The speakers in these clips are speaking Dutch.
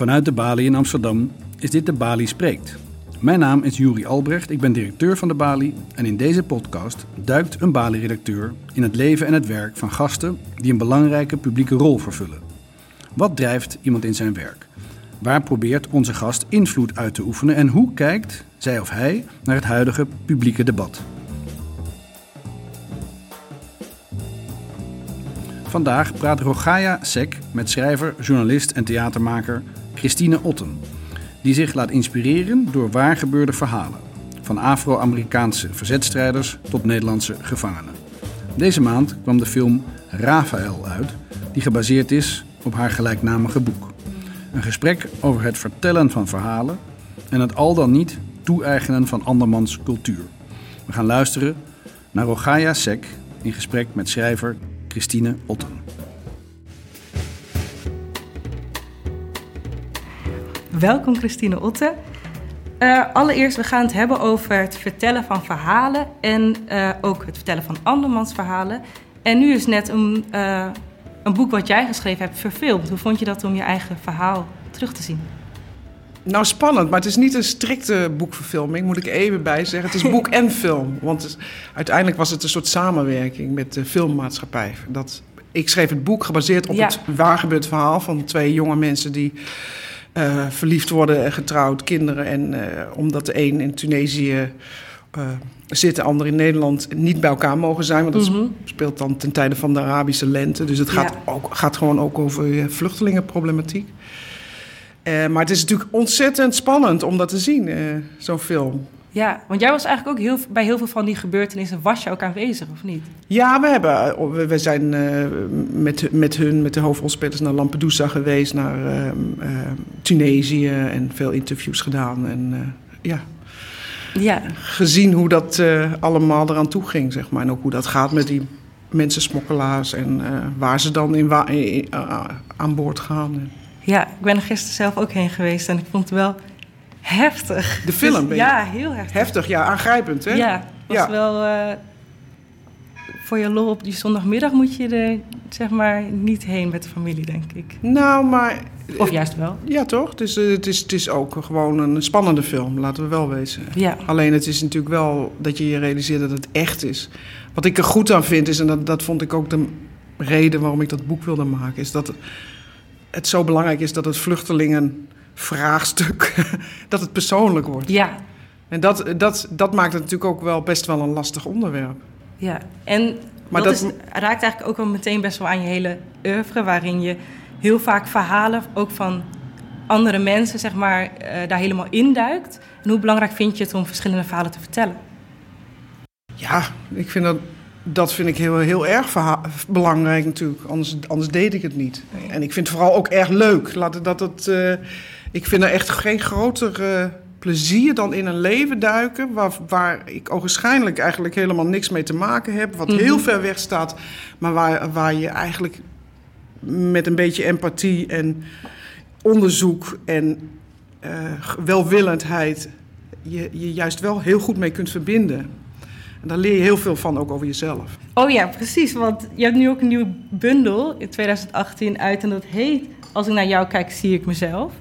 Vanuit de Bali in Amsterdam is dit de Bali Spreekt. Mijn naam is Juri Albrecht, ik ben directeur van de Bali en in deze podcast duikt een Bali-redacteur in het leven en het werk van gasten die een belangrijke publieke rol vervullen. Wat drijft iemand in zijn werk? Waar probeert onze gast invloed uit te oefenen en hoe kijkt zij of hij naar het huidige publieke debat? Vandaag praat Rogaya Sek met schrijver, journalist en theatermaker Christine Otten, die zich laat inspireren door waargebeurde verhalen, van Afro-Amerikaanse verzetstrijders tot Nederlandse gevangenen. Deze maand kwam de film Rafael uit, die gebaseerd is op haar gelijknamige boek. Een gesprek over het vertellen van verhalen en het al dan niet toe-eigenen van andermans cultuur. We gaan luisteren naar Rogaya Sek in gesprek met schrijver Christine Otten. Welkom Christine Otten. Uh, allereerst, we gaan het hebben over het vertellen van verhalen en uh, ook het vertellen van andermans verhalen. En nu is net een, uh, een boek wat jij geschreven hebt verfilmd. Hoe vond je dat om je eigen verhaal terug te zien? Nou, spannend, maar het is niet een strikte boekverfilming, moet ik even bij zeggen. Het is boek en film. Want uiteindelijk was het een soort samenwerking met de filmmaatschappij. Dat, ik schreef het boek gebaseerd op Ja. het waargebeurd verhaal van twee jonge mensen die eh, verliefd worden en getrouwd, kinderen. En eh, omdat de een in Tunesië eh, zit, de ander in Nederland, niet bij elkaar mogen zijn. Want dat Mhm. speelt dan ten tijde van de Arabische lente. Dus het gaat, Ja. ook, gaat gewoon ook over vluchtelingenproblematiek. Maar het is natuurlijk ontzettend spannend om dat te zien, zo'n film. Ja, want jij was eigenlijk ook heel, bij heel veel van die gebeurtenissen was je ook aanwezig, of niet? Ja, we, hebben, eh, we, zijn eh, met, met hun, met de hoofdrolspelers, naar Lampedusa geweest, naar eh, eh, Tunesië en veel interviews gedaan. En eh, ja, Ja, gezien hoe dat allemaal eraan toe ging, zeg maar. En ook hoe dat gaat met die mensensmokkelaars en waar ze dan in aan boord gaan. ja, ik ben er gisteren zelf ook heen geweest en ik vond het wel heftig. De film, Dus- Ja, heel heftig. Heftig, ja, aangrijpend, hè? Ja, was Ja. wel... eh, voor je lol op die zondagmiddag moet je er zeg maar niet heen met de familie, denk ik. Nou, maar... Of juist wel. Ja, toch? Het is, eh, het, is, het is ook gewoon een spannende film, laten we wel wezen. Ja, Alleen het is natuurlijk wel dat je je realiseert dat het echt is. Wat ik er goed aan vind is, en dat, dat vond ik ook de reden waarom ik dat boek wilde maken, is dat het zo belangrijk is dat het vluchtelingenvraagstuk, dat het persoonlijk wordt. ja, En dat, dat, dat maakt het natuurlijk ook wel best wel een lastig onderwerp. ja. En Maar dat, dat- is, raakt eigenlijk ook wel meteen best wel aan je hele oeuvre... waarin je heel vaak verhalen, ook van andere mensen, zeg maar, eh, daar helemaal induikt. En hoe belangrijk vind je het om verschillende verhalen te vertellen? Ja, ik vind dat, dat vind ik heel, heel erg belangrijk natuurlijk. Anders, anders deed ik het niet. En ik vind het vooral ook erg leuk. Laat dat het, eh, ik vind er echt geen groter eh, plezier dan in een leven duiken... Waar, waar ik ogenschijnlijk eigenlijk helemaal niks mee te maken heb. Wat heel Mhm. ver weg staat. Maar waar, waar je eigenlijk met een beetje empathie en onderzoek... en eh, welwillendheid je, je juist wel heel goed mee kunt verbinden. En daar leer je heel veel van, ook over jezelf. Oh ja, precies. Want je hebt nu ook een nieuwe bundel in 2018 uit en dat heet... Als ik naar jou kijk, zie ik mezelf.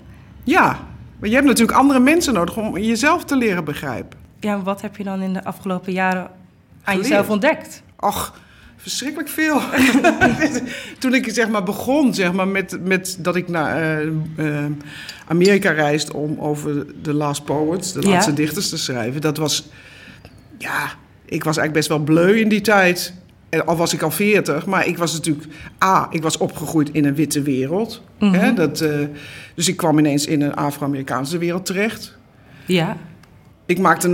Ja, maar je hebt natuurlijk andere mensen nodig om jezelf te leren begrijpen. Ja, wat heb je dan in de afgelopen jaren aan Geleerd. jezelf ontdekt? Ach, verschrikkelijk veel. Toen ik zeg maar, begon zeg maar, met, met dat ik naar eh, eh, Amerika reisde om over de Last Poets, de Ja. laatste dichters te schrijven. Dat was, ja, ik was eigenlijk best wel bleu in die tijd. En al was ik al 40, maar ik was natuurlijk... A, ik was opgegroeid in een witte wereld. Mhm. Hè, dat, eh, dus ik kwam ineens in een Afro-Amerikaanse wereld terecht. Ja, Ik maakte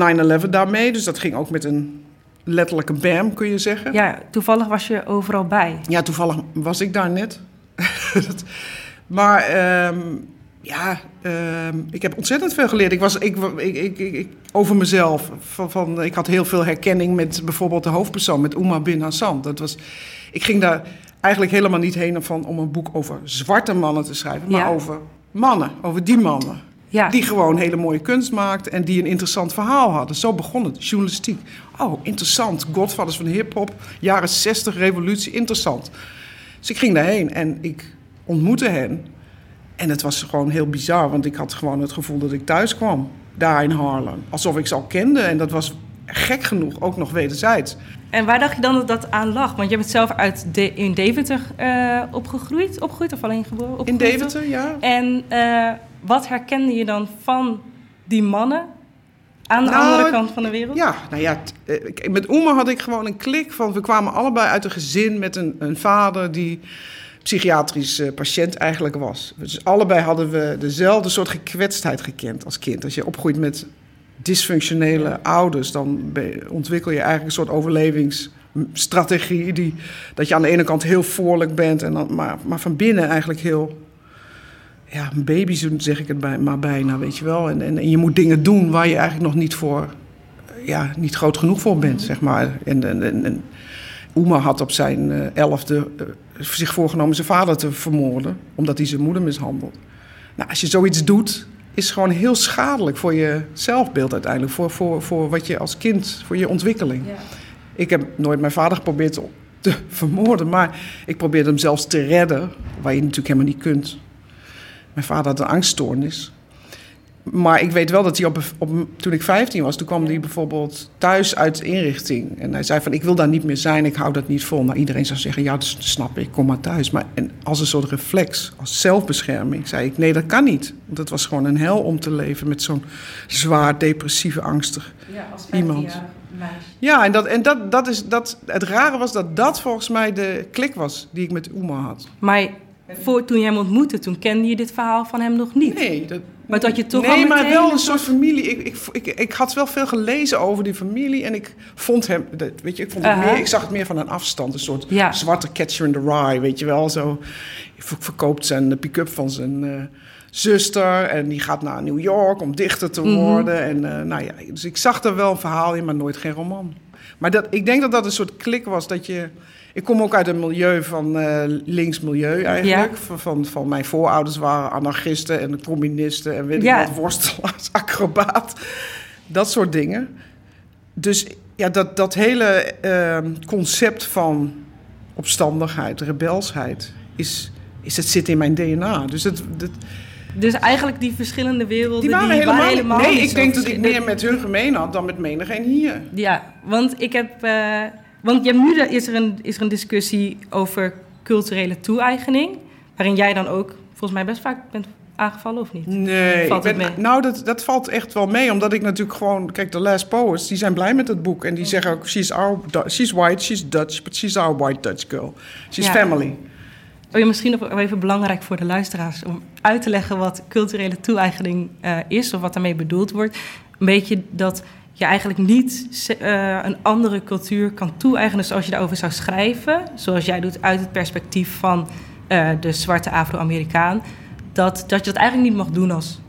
9-11 daarmee, dus dat ging ook met een letterlijke bam, kun je zeggen. ja, toevallig was je overal bij. Ja, toevallig was ik daar net. Maar ehm, ja, ehm, ik heb ontzettend veel geleerd. Ik was, ik, ik, ik, ik, ik- over mezelf. Van, van, ik had heel veel herkenning met bijvoorbeeld de hoofdpersoon, met Uma bin Hassan. Dat was, ik ging daar eigenlijk helemaal niet heen van, om een boek over zwarte mannen te schrijven, maar Ja. over mannen, over die mannen. Ja, Die gewoon hele mooie kunst maakten en die een interessant verhaal hadden. Zo begon het, journalistiek. Oh, interessant. Godfathers van hip-hop, jaren 60, revolutie, interessant. Dus ik ging daarheen en ik ontmoette hen. En het was gewoon heel bizar, want ik had gewoon het gevoel dat ik thuis kwam. Daar in Harlem. Alsof ik ze al kende. En dat was gek genoeg ook nog wederzijds. En waar dacht je dan dat dat aan lag? Want je bent zelf uit de, in Deventer uh, opgegroeid, opgegroeid of alleen geboren? In Deventer, ja. En uh, wat herkende je dan van die mannen aan de nou, andere kant van de wereld? Ja, nou ja, eh, met Oema had ik gewoon een klik van... we kwamen allebei uit een gezin met een, een vader die psychiatrisch patiënt eigenlijk was. Dus allebei hadden we dezelfde soort gekwetstheid gekend als kind. Als je opgroeit met dysfunctionele ouders, dan ontwikkel je eigenlijk een soort overlevingsstrategie. Die, dat je aan de ene kant heel voorlijk bent, en dan, maar, maar van binnen eigenlijk heel. Ja, een baby zeg ik het bij, maar bijna, weet je wel. En, en, en, je moet dingen doen waar je eigenlijk nog niet voor. Ja, niet groot genoeg voor bent, zeg maar. En, en, en, Oema had op zijn uh, elfde uh, zich voorgenomen zijn vader te vermoorden, omdat hij zijn moeder mishandelt. Nou, als je zoiets doet, is gewoon heel schadelijk voor je zelfbeeld uiteindelijk. Voor, voor, voor wat je als kind, voor je ontwikkeling. Ja. Ik heb nooit mijn vader geprobeerd te vermoorden, maar ik probeerde hem zelfs te redden, waar je natuurlijk helemaal niet kunt. Mijn vader had een angststoornis. Maar ik weet wel dat hij op, op, toen ik 15 was, toen kwam hij bijvoorbeeld thuis uit de inrichting. En hij zei van, ik wil daar niet meer zijn, ik hou dat niet vol. Maar iedereen zou zeggen, ja, dat snap ik, kom maar thuis. Maar en als een soort reflex, als zelfbescherming, zei ik, nee, dat kan niet. Want het was gewoon een hel om te leven met zo'n zwaar depressieve, angstig ja, als iemand. Ja, en, dat, en dat, dat is, dat, het rare was dat dat volgens mij de klik was die ik met Uma had. Maar voor, toen je hem ontmoette, toen kende je dit verhaal van hem nog niet? Nee, dat, maar dat je toch Nee, maar wel een soort familie. Ik, ik, ik, ik, had wel veel gelezen over die familie. En ik vond hem, weet je, ik, vond het meer, ik zag het meer van een afstand. Een soort zwarte catcher in the rye, weet je wel. Zo verkoopt zijn pick-up van zijn uh, zuster. En die gaat naar New York om dichter te mhm. worden. En uh, nou ja, dus ik zag er wel een verhaal in, maar nooit geen roman. Maar dat, ik denk dat dat een soort klik was dat je ik kom ook uit een milieu van uh, links milieu eigenlijk. Van, van, van, mijn voorouders waren anarchisten en communisten en weet ik wat, worstelaars, acrobaat. Dat soort dingen. Dus ja, dat, dat hele uh, concept van opstandigheid, rebelsheid, is, is, het zit in mijn DNA. Dus het, het dus eigenlijk die verschillende werelden... Die waren, die helemaal, waren helemaal, Nee, ik denk dat ik meer met hun gemeen had dan met menigeen hier. Ja, want ik heb... Uh, want nu is er, een, is er een discussie over culturele toe-eigening. Waarin jij dan ook volgens mij best vaak bent aangevallen of niet? Nee, valt ben, nou dat, dat valt echt wel mee. Omdat ik natuurlijk gewoon... Kijk, de Last Poets, die zijn blij met het boek. En die zeggen ook, she's, our, she's white, she's Dutch, but she's our white Dutch girl. She's family. Oh, ja, misschien nog even belangrijk voor de luisteraars... om uit te leggen wat culturele toe-eigening uh, is... of wat daarmee bedoeld wordt. Een beetje dat je eigenlijk niet uh, een andere cultuur kan toe-eigenen zoals je daarover zou schrijven. Zoals jij doet uit het perspectief van uh, de zwarte Afro-Amerikaan. Dat, dat je dat eigenlijk niet mag doen als.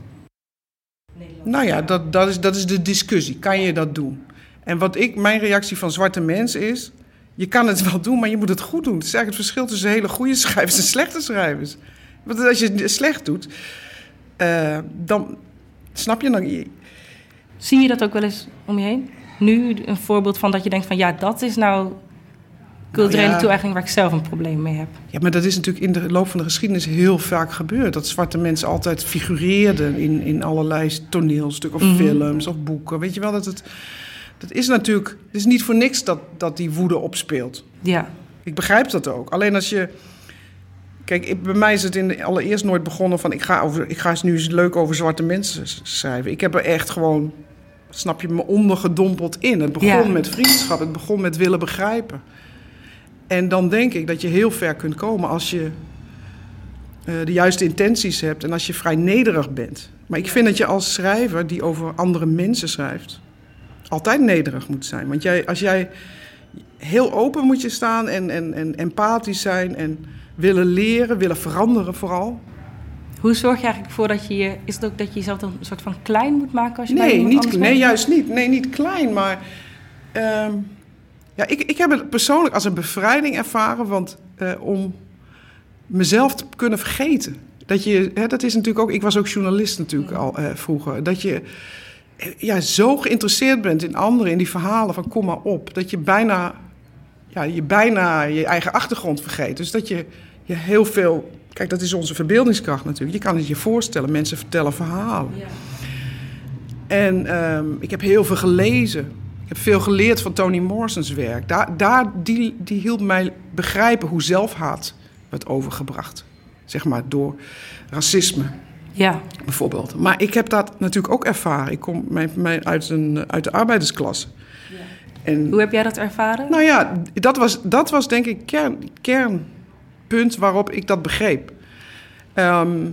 Nou ja, dat, dat, is, dat is de discussie. Kan je dat doen? En wat ik, mijn reactie van zwarte mensen is. Je kan het wel doen, maar je moet het goed doen. Het is eigenlijk het verschil tussen hele goede schrijvers en slechte schrijvers. Want als je het slecht doet, uh, dan snap je dan. Zie je dat ook wel eens om je heen? Nu een voorbeeld van dat je denkt van ja, dat is nou culturele nou toe-eigening waar ik zelf een probleem mee heb. Ja, maar dat is natuurlijk in de loop van de geschiedenis heel vaak gebeurd. Dat zwarte mensen altijd figureerden in, in allerlei toneelstukken of mhm. films of boeken. Weet je wel, dat het... Dat is natuurlijk... Het is niet voor niks dat, dat die woede opspeelt. Ja. Ik begrijp dat ook. Alleen als je... Kijk, ik, bij mij is het in de, allereerst nooit begonnen van... Ik ga, over, ik ga eens nu eens leuk over zwarte mensen schrijven. Ik heb er echt gewoon snap je, me ondergedompeld in. Het begon met vriendschap, het begon met willen begrijpen. En dan denk ik dat je heel ver kunt komen als je uh, de juiste intenties hebt en als je vrij nederig bent. Maar ik vind dat je als schrijver die over andere mensen schrijft, altijd nederig moet zijn. Want jij, als jij heel open moet je staan en, en, en empathisch zijn en willen leren, willen veranderen vooral. Hoe zorg je eigenlijk voor dat je je... Is het ook dat je jezelf een soort van klein moet maken als je nee, niet, Nee, juist niet. Nee, niet klein, maar... Ehm, ja, ik, ik heb het persoonlijk als een bevrijding ervaren, want uh, om mezelf te kunnen vergeten. Dat je, hè, dat is natuurlijk ook, ik was ook journalist natuurlijk al uh, vroeger. Dat je eh, ja, zo geïnteresseerd bent in anderen, in die verhalen van kom maar op. Dat je bijna, ja, je bijna je eigen achtergrond vergeet. Dus dat je je heel veel... Kijk, dat is onze verbeeldingskracht natuurlijk. Je kan het je voorstellen, mensen vertellen verhalen. Ja. En ehm, ik heb heel veel gelezen. Ik heb veel geleerd van Toni Morrison's werk. Daar, daar, die, die hielp mij begrijpen hoe zelfhaat werd overgebracht. Zeg maar door racisme Ja. bijvoorbeeld. Maar ik heb dat natuurlijk ook ervaren. Ik kom mijn, mijn, uit, een, uit de arbeidersklasse. En, Hoe heb jij dat ervaren? nou ja, dat was, dat was denk ik kern, kernpunt waarop ik dat begreep. Ehm,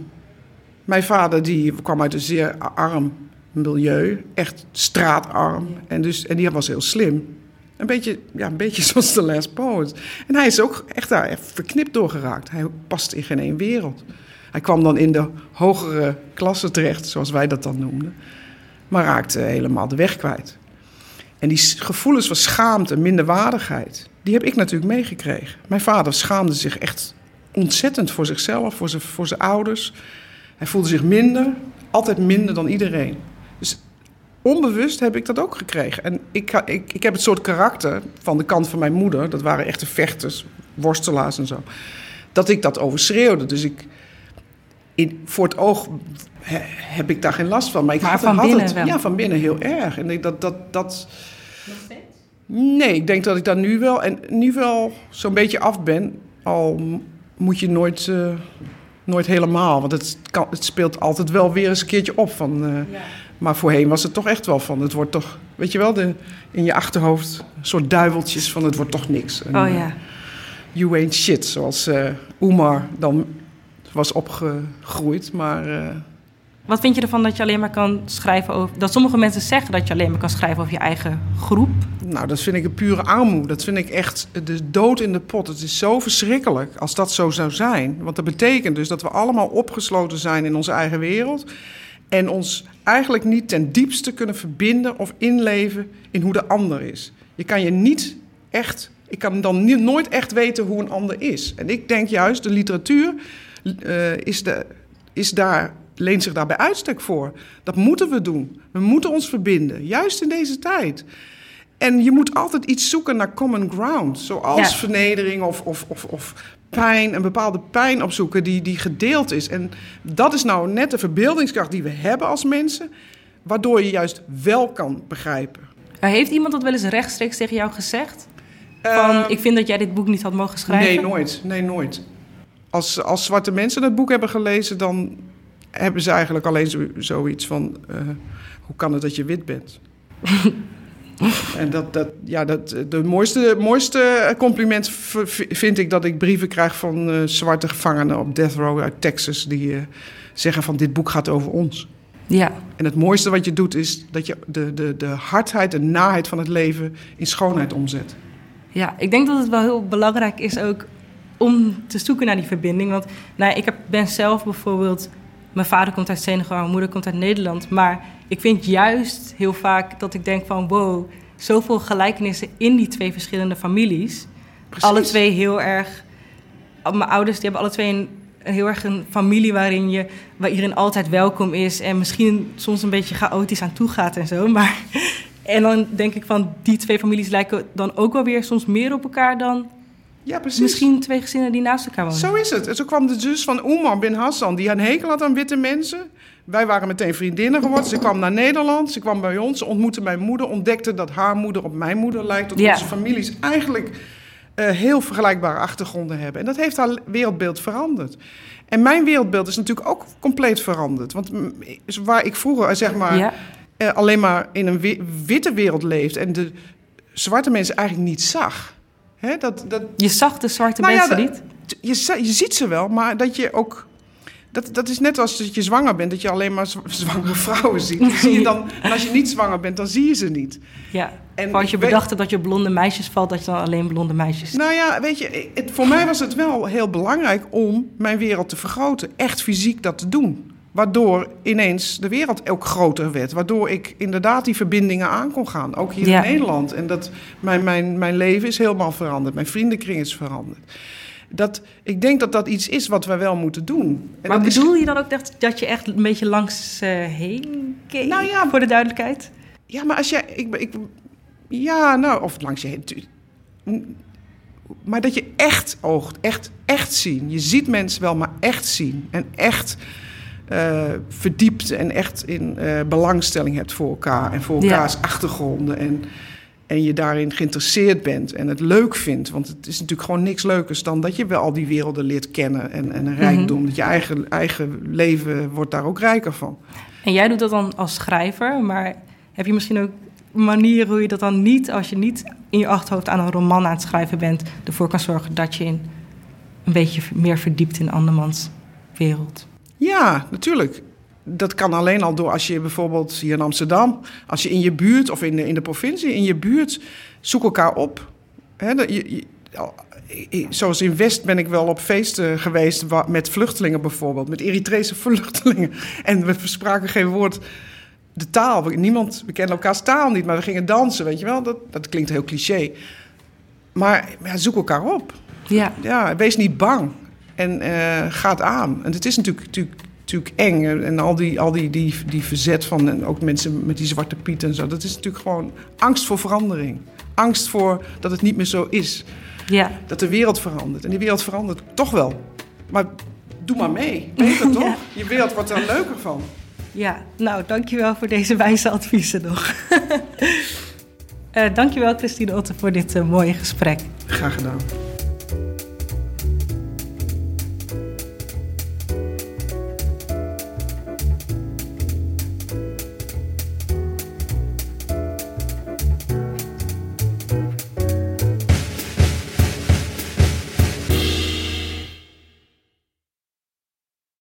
mijn vader die kwam uit een zeer arm milieu, echt straatarm. En, dus, en die was heel slim. Een beetje, ja, een beetje zoals de Last Poet. En hij is ook echt daar echt verknipt door geraakt. Hij past in geen één wereld. Hij kwam dan in de hogere klasse terecht, zoals wij dat dan noemden. Maar raakte helemaal de weg kwijt. En die gevoelens van schaamte, minderwaardigheid, die heb ik natuurlijk meegekregen. Mijn vader schaamde zich echt ontzettend voor zichzelf, voor zijn, voor zijn ouders. Hij voelde zich minder, altijd minder dan iedereen. Dus onbewust heb ik dat ook gekregen. En ik, ik, ik heb het soort karakter van de kant van mijn moeder, dat waren echte vechters, worstelaars en zo, dat ik dat overschreeuwde. Dus ik, in, voor het oog he- heb ik daar geen last van. Maar, ik Maar had, van binnen wel? Ja, van binnen heel erg. En ik, dat, dat, dat, Nee, ik denk dat ik daar nu wel en nu wel zo'n beetje af ben. Al moet je nooit, eh, nooit helemaal, want het, kan, het speelt altijd wel weer eens een keertje op. Van, eh, Maar voorheen was het toch echt wel van, het wordt toch, weet je wel, de, in je achterhoofd een soort duiveltjes van het wordt toch niks. En, Oh eh, ja. You ain't shit, zoals Oemar dan was opgegroeid. Maar Wat vind je ervan dat je alleen maar kan schrijven over... Dat sommige mensen zeggen dat je alleen maar kan schrijven over je eigen groep. Nou, dat vind ik een pure armoede. Dat vind ik echt de dood in de pot. Het is zo verschrikkelijk als dat zo zou zijn. Want dat betekent dus dat we allemaal opgesloten zijn in onze eigen wereld. En ons eigenlijk niet ten diepste kunnen verbinden of inleven in hoe de ander is. Je kan je niet echt. Ik kan dan nooit echt weten hoe een ander is. En ik denk juist, de literatuur eh, is, de, is daar, leent zich daar bij uitstek voor. Dat moeten we doen. We moeten ons verbinden, juist in deze tijd. En je moet altijd iets zoeken naar common ground. Zoals Ja. vernedering of, of, of, of pijn, een bepaalde pijn opzoeken die, die gedeeld is. En dat is nou net de verbeeldingskracht die we hebben als mensen, waardoor je juist wel kan begrijpen. Heeft iemand dat wel eens rechtstreeks tegen jou gezegd? Van, Ehm, ik vind dat jij dit boek niet had mogen schrijven? Nee, nooit. Nee, nooit. Als, als zwarte mensen het boek hebben gelezen, dan hebben ze eigenlijk alleen zo, zoiets van: eh, hoe kan het dat je wit bent? en dat, dat, ja, dat, de mooiste, mooiste compliment vind ik dat ik brieven krijg van eh, zwarte gevangenen op death row uit Texas. die eh, zeggen: van dit boek gaat over ons. Ja. En het mooiste wat je doet is dat je de, de, de hardheid en naheid van het leven in schoonheid omzet. Ja, ik denk dat het wel heel belangrijk is ook om te zoeken naar die verbinding. Want nou, ik heb, ben zelf bijvoorbeeld... Mijn vader komt uit Senegal, mijn moeder komt uit Nederland. Maar ik vind juist heel vaak dat ik denk van... wow, zoveel gelijkenissen in die twee verschillende families. Precies. Alle twee heel erg... Mijn ouders die hebben alle twee een, een heel erg een familie waarin, je, waar iedereen altijd welkom is. En misschien soms een beetje chaotisch aan toe gaat en zo. Maar, en dan denk ik van die twee families lijken dan ook wel weer soms meer op elkaar dan Ja, precies. misschien twee gezinnen die naast elkaar wonen. Zo is het. En zo kwam de zus van Oemar bin Hassan, die een hekel had aan witte mensen. Wij waren meteen vriendinnen geworden. Ze kwam naar Nederland, ze kwam bij ons, ze ontmoette mijn moeder, ontdekte dat haar moeder op mijn moeder lijkt. Dat Ja. onze families eigenlijk eh, heel vergelijkbare achtergronden hebben. En dat heeft haar wereldbeeld veranderd. En mijn wereldbeeld is natuurlijk ook compleet veranderd. Want mm, waar ik vroeger, eh, zeg maar, Ja, eh, alleen maar in een wi- witte wereld leefde en de zwarte mensen eigenlijk niet zag. Hè, dat, dat, je zag de zwarte Nou ja, mensen dat- niet. je, je ziet ze wel, maar dat je ook. Dat, dat is net als dat je zwanger bent, dat je alleen maar zw- zwangere vrouwen ziet. Zie je dan, en als je niet zwanger bent, dan zie je ze niet. Ja. En als je bedacht hebt dat je blonde meisjes valt, dat je dan alleen blonde meisjes ziet. Nou ja, weet je, het, voor mij was het wel heel belangrijk om mijn wereld te vergroten. Echt fysiek dat te doen. Waardoor ineens de wereld ook groter werd. Waardoor ik inderdaad die verbindingen aan kon gaan. Ook hier Ja. in Nederland. En dat mijn, mijn, mijn leven is helemaal veranderd. Mijn vriendenkring is veranderd. Dat, ik denk dat dat iets is wat we wel moeten doen. En maar is- bedoel je dan ook dat, dat je echt een beetje langs eh, heen keek? Nou ja. Voor de duidelijkheid. Ja, maar als jij. Ik, ik, ja, nou, of langs je heen. maar dat je echt oogt, echt, echt zien. Je ziet mensen wel, maar echt zien. En echt uh, verdiept en echt in uh, belangstelling hebt voor elkaar en voor elkaars achtergronden. En, en je daarin geïnteresseerd bent en het leuk vindt. Want het is natuurlijk gewoon niks leukers dan dat je wel al die werelden leert kennen en, en een rijkdom. Mhm. Dat je eigen, eigen leven wordt daar ook rijker van. En jij doet dat dan als schrijver, maar heb je misschien ook manieren hoe je dat dan niet, als je niet in je achterhoofd aan een roman aan het schrijven bent, ervoor kan zorgen dat je in een beetje meer verdiept in andermans wereld? Ja, natuurlijk. Dat kan alleen al door als je bijvoorbeeld hier in Amsterdam, als je in je buurt of in de, in de provincie, in je buurt, zoek elkaar op. je, zoals in West ben ik wel op feesten geweest met vluchtelingen bijvoorbeeld, met Eritrese vluchtelingen. En we spraken geen woord de taal. Niemand, we kennen elkaars taal niet, maar we gingen dansen, weet je wel. Dat, dat klinkt heel cliché. Maar ja, zoek elkaar op. Ja. ja wees niet bang. En uh, gaat aan. En het is natuurlijk, natuurlijk, natuurlijk eng. En al die, al die, die, die verzet van en ook mensen met die zwarte piet en zo. Dat is natuurlijk gewoon angst voor verandering. Angst voor dat het niet meer zo is. Ja. Dat de wereld verandert. En die wereld verandert toch wel. Maar doe maar mee. Beter toch? Je wereld wordt er leuker van. Ja, nou, dankjewel voor deze wijze adviezen nog. uh, dankjewel Christine Otte voor dit uh, mooie gesprek. Graag gedaan.